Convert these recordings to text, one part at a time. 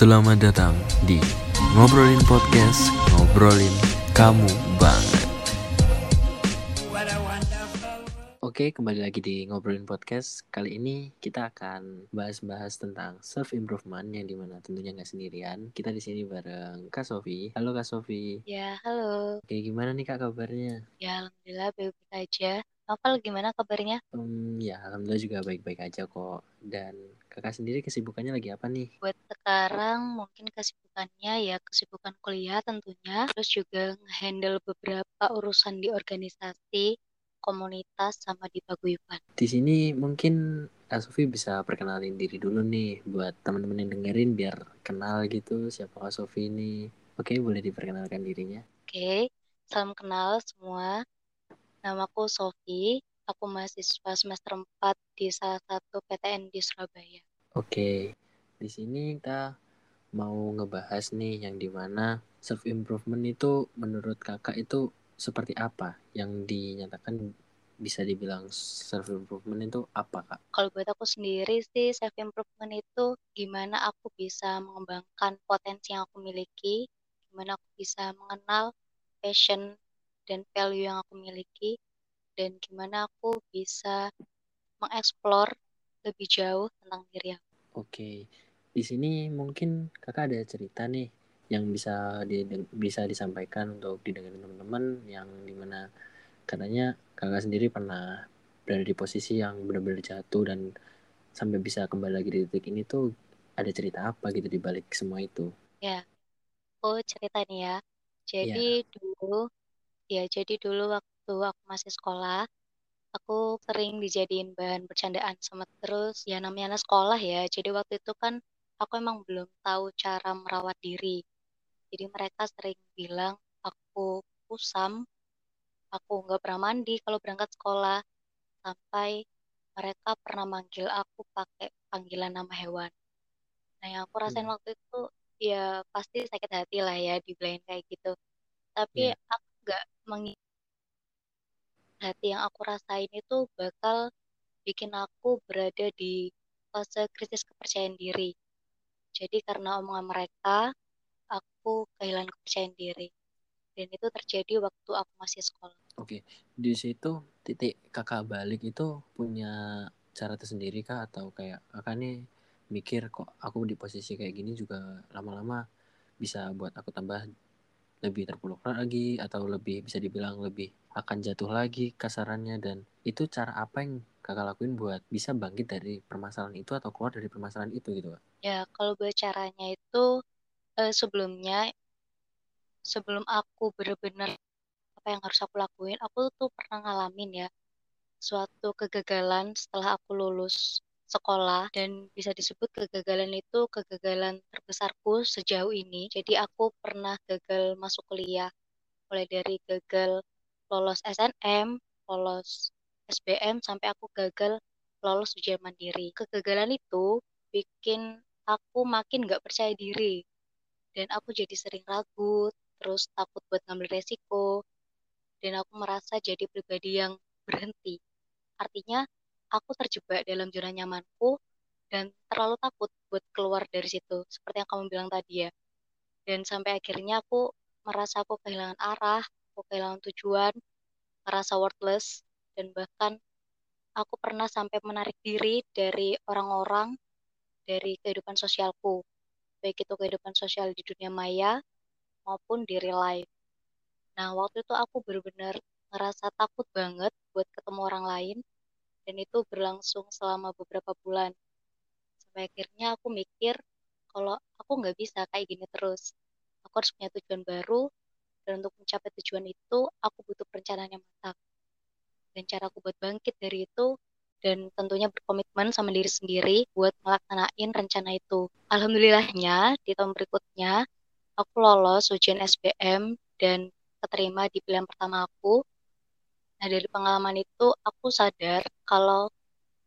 Selamat datang di Ngobrolin Podcast, ngobrolin kamu banget. Oke, kembali lagi di Ngobrolin Podcast. Kali ini kita akan bahas-bahas tentang self improvement yang di mana tentunya nggak sendirian. Kita di sini bareng Kak Sofi. Halo Kak Sofi. Ya, halo. Oke, gimana nih Kak kabarnya? Ya, alhamdulillah baik-baik aja. Novel gimana kabarnya? Hmm, ya, alhamdulillah juga baik-baik aja kok. Dan kakak sendiri kesibukannya lagi apa nih? Buat sekarang mungkin kesibukannya ya kesibukan kuliah tentunya, terus juga handle beberapa urusan di organisasi, komunitas, sama di paguyuban. Di sini mungkin Kak Sofi bisa perkenalin diri dulu nih buat teman-teman yang dengerin biar kenal gitu siapa Kak Sofi ini. Oke, boleh diperkenalkan dirinya. Oke, salam kenal semua. Namaku Sofi, aku mahasiswa semester 4 di salah satu PTN di Surabaya. Oke, di sini kita mau ngebahas nih yang di mana self improvement itu menurut kakak itu seperti apa yang dinyatakan bisa dibilang self improvement itu apa kak? Kalau buat aku sendiri sih self improvement itu gimana aku bisa mengembangkan potensi yang aku miliki, gimana aku bisa mengenal passion dan value yang aku miliki dan gimana aku bisa mengeksplor lebih jauh tentang diri aku. Oke, di sini mungkin kakak ada cerita nih yang bisa di, bisa disampaikan untuk didengar teman-teman yang di mana katanya kakak sendiri pernah berada di posisi yang benar-benar jatuh dan sampai bisa kembali lagi di titik ini tuh ada cerita apa gitu di balik semua itu? Ya, aku cerita nih ya. Jadi ya. dulu Ya, jadi dulu waktu aku masih sekolah, aku sering dijadiin bahan bercandaan sama terus ya namanya anak sekolah ya. Jadi waktu itu kan aku emang belum tahu cara merawat diri. Jadi mereka sering bilang aku kusam, aku nggak pernah mandi kalau berangkat sekolah, sampai mereka pernah manggil aku pakai panggilan nama hewan. Nah yang aku rasain hmm. waktu itu ya pasti sakit hati lah ya dibilang kayak gitu. Tapi yeah. aku nggak mengingat hati yang aku rasain itu bakal bikin aku berada di fase krisis kepercayaan diri. Jadi karena omongan mereka, aku kehilangan kepercayaan diri. Dan itu terjadi waktu aku masih sekolah. Oke, di situ titik kakak balik itu punya cara tersendiri kah atau kayak kakak nih mikir kok aku di posisi kayak gini juga lama-lama bisa buat aku tambah lebih terpuruk lagi atau lebih bisa dibilang lebih akan jatuh lagi kasarannya dan itu cara apa yang kakak lakuin buat bisa bangkit dari permasalahan itu atau keluar dari permasalahan itu gitu kak? Ya kalau buat caranya itu eh, sebelumnya sebelum aku benar-benar apa yang harus aku lakuin aku tuh pernah ngalamin ya suatu kegagalan setelah aku lulus sekolah dan bisa disebut kegagalan itu kegagalan terbesarku sejauh ini. Jadi aku pernah gagal masuk kuliah, mulai dari gagal lolos SNM, lolos SBM, sampai aku gagal lolos ujian mandiri. Kegagalan itu bikin aku makin gak percaya diri. Dan aku jadi sering ragu, terus takut buat ngambil resiko, dan aku merasa jadi pribadi yang berhenti. Artinya aku terjebak dalam zona nyamanku dan terlalu takut buat keluar dari situ seperti yang kamu bilang tadi ya. Dan sampai akhirnya aku merasa aku kehilangan arah aku kehilangan tujuan merasa worthless dan bahkan aku pernah sampai menarik diri dari orang-orang dari kehidupan sosialku baik itu kehidupan sosial di dunia maya maupun di real life. Nah waktu itu aku benar-benar ngerasa takut banget buat ketemu orang lain dan itu berlangsung selama beberapa bulan. Sampai akhirnya aku mikir kalau aku nggak bisa kayak gini terus. Aku harus punya tujuan baru dan untuk mencapai tujuan itu aku butuh perencanaan yang matang. Dan cara aku buat bangkit dari itu dan tentunya berkomitmen sama diri sendiri buat melaksanain rencana itu. Alhamdulillahnya di tahun berikutnya aku lolos ujian SBM dan keterima di pilihan pertama aku Nah, dari pengalaman itu aku sadar kalau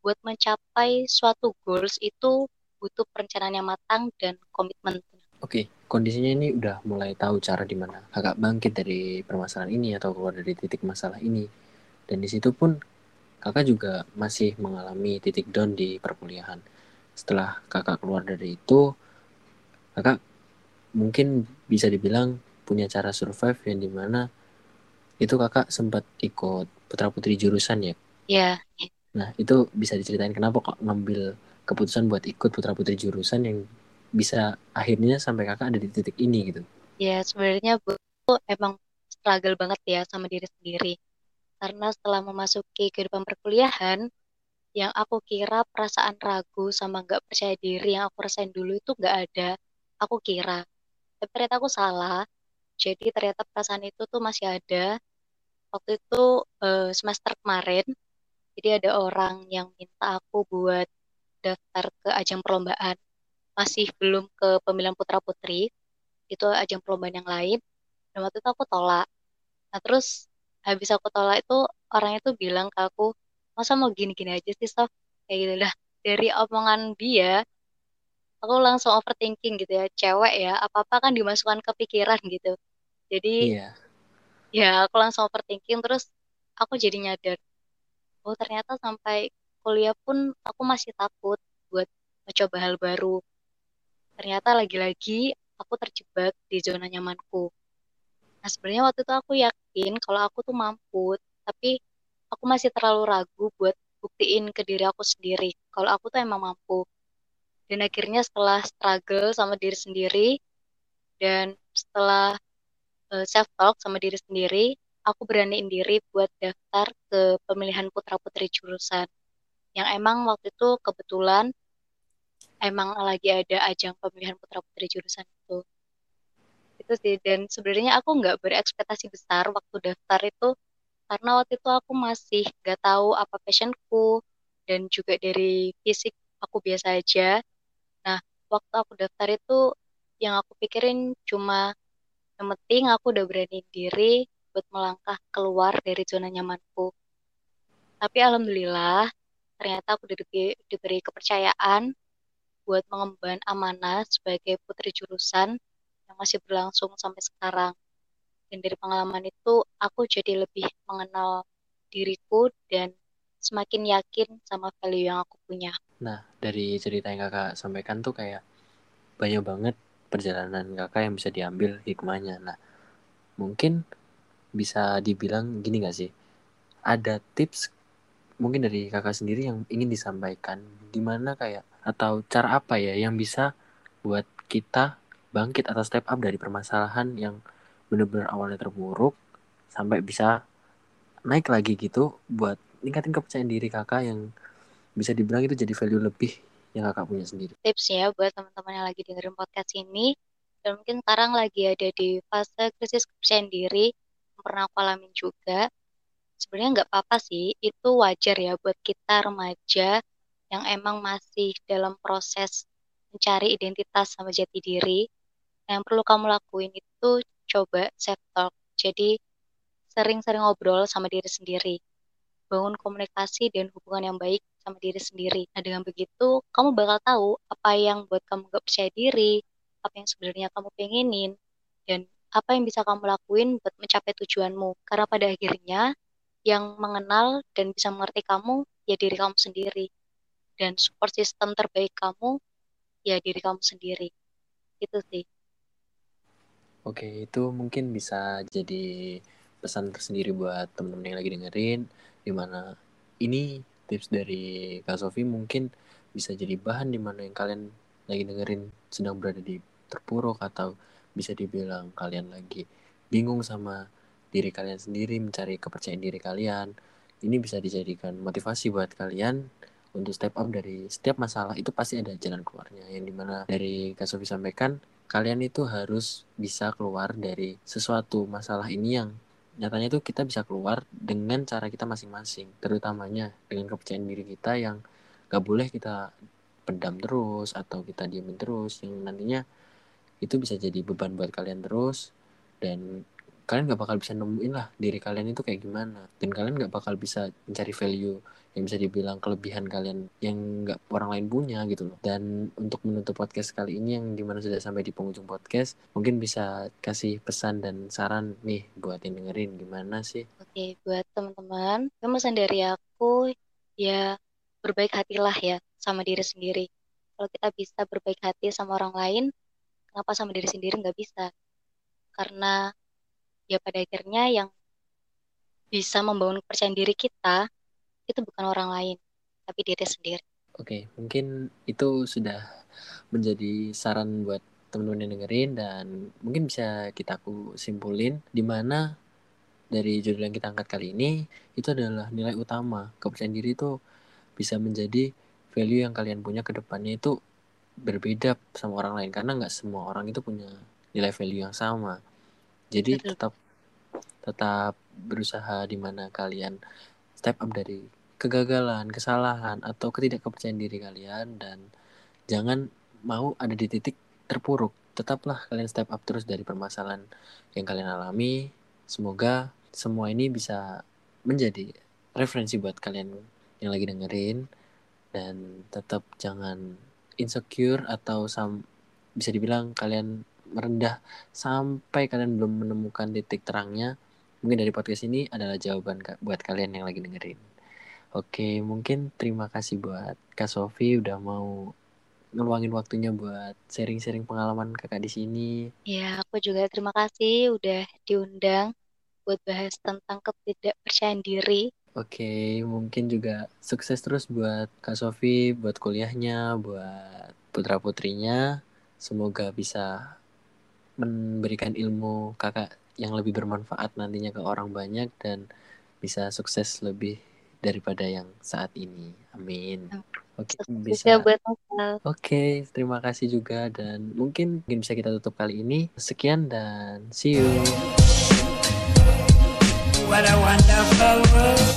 buat mencapai suatu goals itu butuh perencanaan yang matang dan komitmen. Oke, kondisinya ini udah mulai tahu cara di mana kakak bangkit dari permasalahan ini atau keluar dari titik masalah ini. Dan di situ pun kakak juga masih mengalami titik down di perkuliahan. Setelah kakak keluar dari itu, kakak mungkin bisa dibilang punya cara survive yang di mana itu kakak sempat ikut putra putri jurusan ya Iya. nah itu bisa diceritain kenapa kok ngambil keputusan buat ikut putra putri jurusan yang bisa akhirnya sampai kakak ada di titik ini gitu Ya sebenarnya bu emang struggle banget ya sama diri sendiri. Karena setelah memasuki kehidupan perkuliahan, yang aku kira perasaan ragu sama nggak percaya diri yang aku rasain dulu itu nggak ada. Aku kira. Tapi ternyata aku salah. Jadi ternyata perasaan itu tuh masih ada. Waktu itu eh, semester kemarin, jadi ada orang yang minta aku buat daftar ke ajang perlombaan. Masih belum ke pemilihan putra-putri. Itu ajang perlombaan yang lain. Dan waktu itu aku tolak. Nah terus habis aku tolak itu orang itu bilang ke aku, masa mau gini-gini aja sih Sof? Kayak gitu dah. Dari omongan dia, aku langsung overthinking gitu ya. Cewek ya, apa-apa kan dimasukkan ke pikiran gitu. Jadi iya ya aku langsung overthinking terus aku jadi nyadar, oh ternyata sampai kuliah pun aku masih takut buat mencoba hal baru. Ternyata lagi-lagi aku terjebak di zona nyamanku. Nah, sebenarnya waktu itu aku yakin kalau aku tuh mampu, tapi aku masih terlalu ragu buat buktiin ke diri aku sendiri kalau aku tuh emang mampu. Dan akhirnya setelah struggle sama diri sendiri dan setelah uh, self talk sama diri sendiri, aku beraniin diri buat daftar ke pemilihan putra-putri jurusan. Yang emang waktu itu kebetulan emang lagi ada ajang pemilihan putra-putri jurusan itu itu sih dan sebenarnya aku nggak berekspektasi besar waktu daftar itu karena waktu itu aku masih nggak tahu apa passionku dan juga dari fisik aku biasa aja waktu aku daftar itu yang aku pikirin cuma yang penting aku udah berani diri buat melangkah keluar dari zona nyamanku tapi alhamdulillah ternyata aku diberi, diberi kepercayaan buat mengemban amanah sebagai putri jurusan yang masih berlangsung sampai sekarang. Dan dari pengalaman itu, aku jadi lebih mengenal diriku dan semakin yakin sama value yang aku punya. Nah, dari cerita yang kakak sampaikan tuh kayak banyak banget perjalanan kakak yang bisa diambil hikmahnya. Nah, mungkin bisa dibilang gini gak sih? Ada tips mungkin dari kakak sendiri yang ingin disampaikan gimana kayak atau cara apa ya yang bisa buat kita bangkit atau step up dari permasalahan yang benar-benar awalnya terburuk sampai bisa naik lagi gitu buat ningkatin kepercayaan diri kakak yang bisa dibilang itu jadi value lebih yang kakak punya sendiri. Tipsnya buat teman-teman yang lagi dengerin podcast ini dan mungkin sekarang lagi ada di fase krisis kepercayaan diri yang pernah aku alamin juga sebenarnya nggak apa-apa sih, itu wajar ya buat kita remaja yang emang masih dalam proses mencari identitas sama jati diri. Yang perlu kamu lakuin itu coba self talk. Jadi sering-sering ngobrol sama diri sendiri. Bangun komunikasi dan hubungan yang baik sama diri sendiri. Nah dengan begitu kamu bakal tahu apa yang buat kamu gak percaya diri, apa yang sebenarnya kamu pengenin, dan apa yang bisa kamu lakuin buat mencapai tujuanmu. Karena pada akhirnya yang mengenal dan bisa mengerti kamu ya diri kamu sendiri dan support system terbaik kamu ya diri kamu sendiri itu sih oke itu mungkin bisa jadi pesan tersendiri buat teman-teman yang lagi dengerin di mana ini tips dari Kak Sofi mungkin bisa jadi bahan di mana yang kalian lagi dengerin sedang berada di terpuruk atau bisa dibilang kalian lagi bingung sama diri kalian sendiri, mencari kepercayaan diri kalian. Ini bisa dijadikan motivasi buat kalian untuk step up dari setiap masalah itu pasti ada jalan keluarnya yang di mana dari Kak Sofi sampaikan kalian itu harus bisa keluar dari sesuatu masalah ini yang nyatanya itu kita bisa keluar dengan cara kita masing-masing terutamanya dengan kepercayaan diri kita yang gak boleh kita pendam terus atau kita diamin terus yang nantinya itu bisa jadi beban buat kalian terus dan kalian gak bakal bisa nemuin lah diri kalian itu kayak gimana dan kalian gak bakal bisa mencari value yang bisa dibilang kelebihan kalian yang nggak orang lain punya gitu loh. Dan untuk menutup podcast kali ini yang di mana sudah sampai di penghujung podcast mungkin bisa kasih pesan dan saran nih buat yang dengerin gimana sih? Oke buat teman-teman pesan dari aku ya berbaik hatilah ya sama diri sendiri. Kalau kita bisa berbaik hati sama orang lain kenapa sama diri sendiri nggak bisa? Karena ya pada akhirnya yang bisa membangun kepercayaan diri kita itu bukan orang lain tapi diri sendiri. Oke, mungkin itu sudah menjadi saran buat teman-teman yang dengerin dan mungkin bisa kita aku simpulin di mana dari judul yang kita angkat kali ini itu adalah nilai utama. Kepercayaan diri itu bisa menjadi value yang kalian punya ke depannya itu berbeda sama orang lain karena nggak semua orang itu punya nilai value yang sama. Jadi tetap tetap berusaha di mana kalian step up dari kegagalan, kesalahan atau ketidakkepercayaan diri kalian dan jangan mau ada di titik terpuruk. Tetaplah kalian step up terus dari permasalahan yang kalian alami. Semoga semua ini bisa menjadi referensi buat kalian yang lagi dengerin dan tetap jangan insecure atau sam bisa dibilang kalian merendah sampai kalian belum menemukan titik terangnya. Mungkin dari podcast ini adalah jawaban buat kalian yang lagi dengerin. Oke, mungkin terima kasih buat Kak Sofi udah mau ngeluangin waktunya buat sharing-sharing pengalaman kakak di sini. Ya, aku juga terima kasih udah diundang buat bahas tentang ketidakpercayaan diri. Oke, mungkin juga sukses terus buat Kak Sofi, buat kuliahnya, buat putra-putrinya. Semoga bisa memberikan ilmu kakak yang lebih bermanfaat nantinya ke orang banyak dan bisa sukses lebih daripada yang saat ini. Amin. Oke, okay, bisa. buat Oke, okay, terima kasih juga dan mungkin mungkin bisa kita tutup kali ini. Sekian dan see you. What a wonderful world.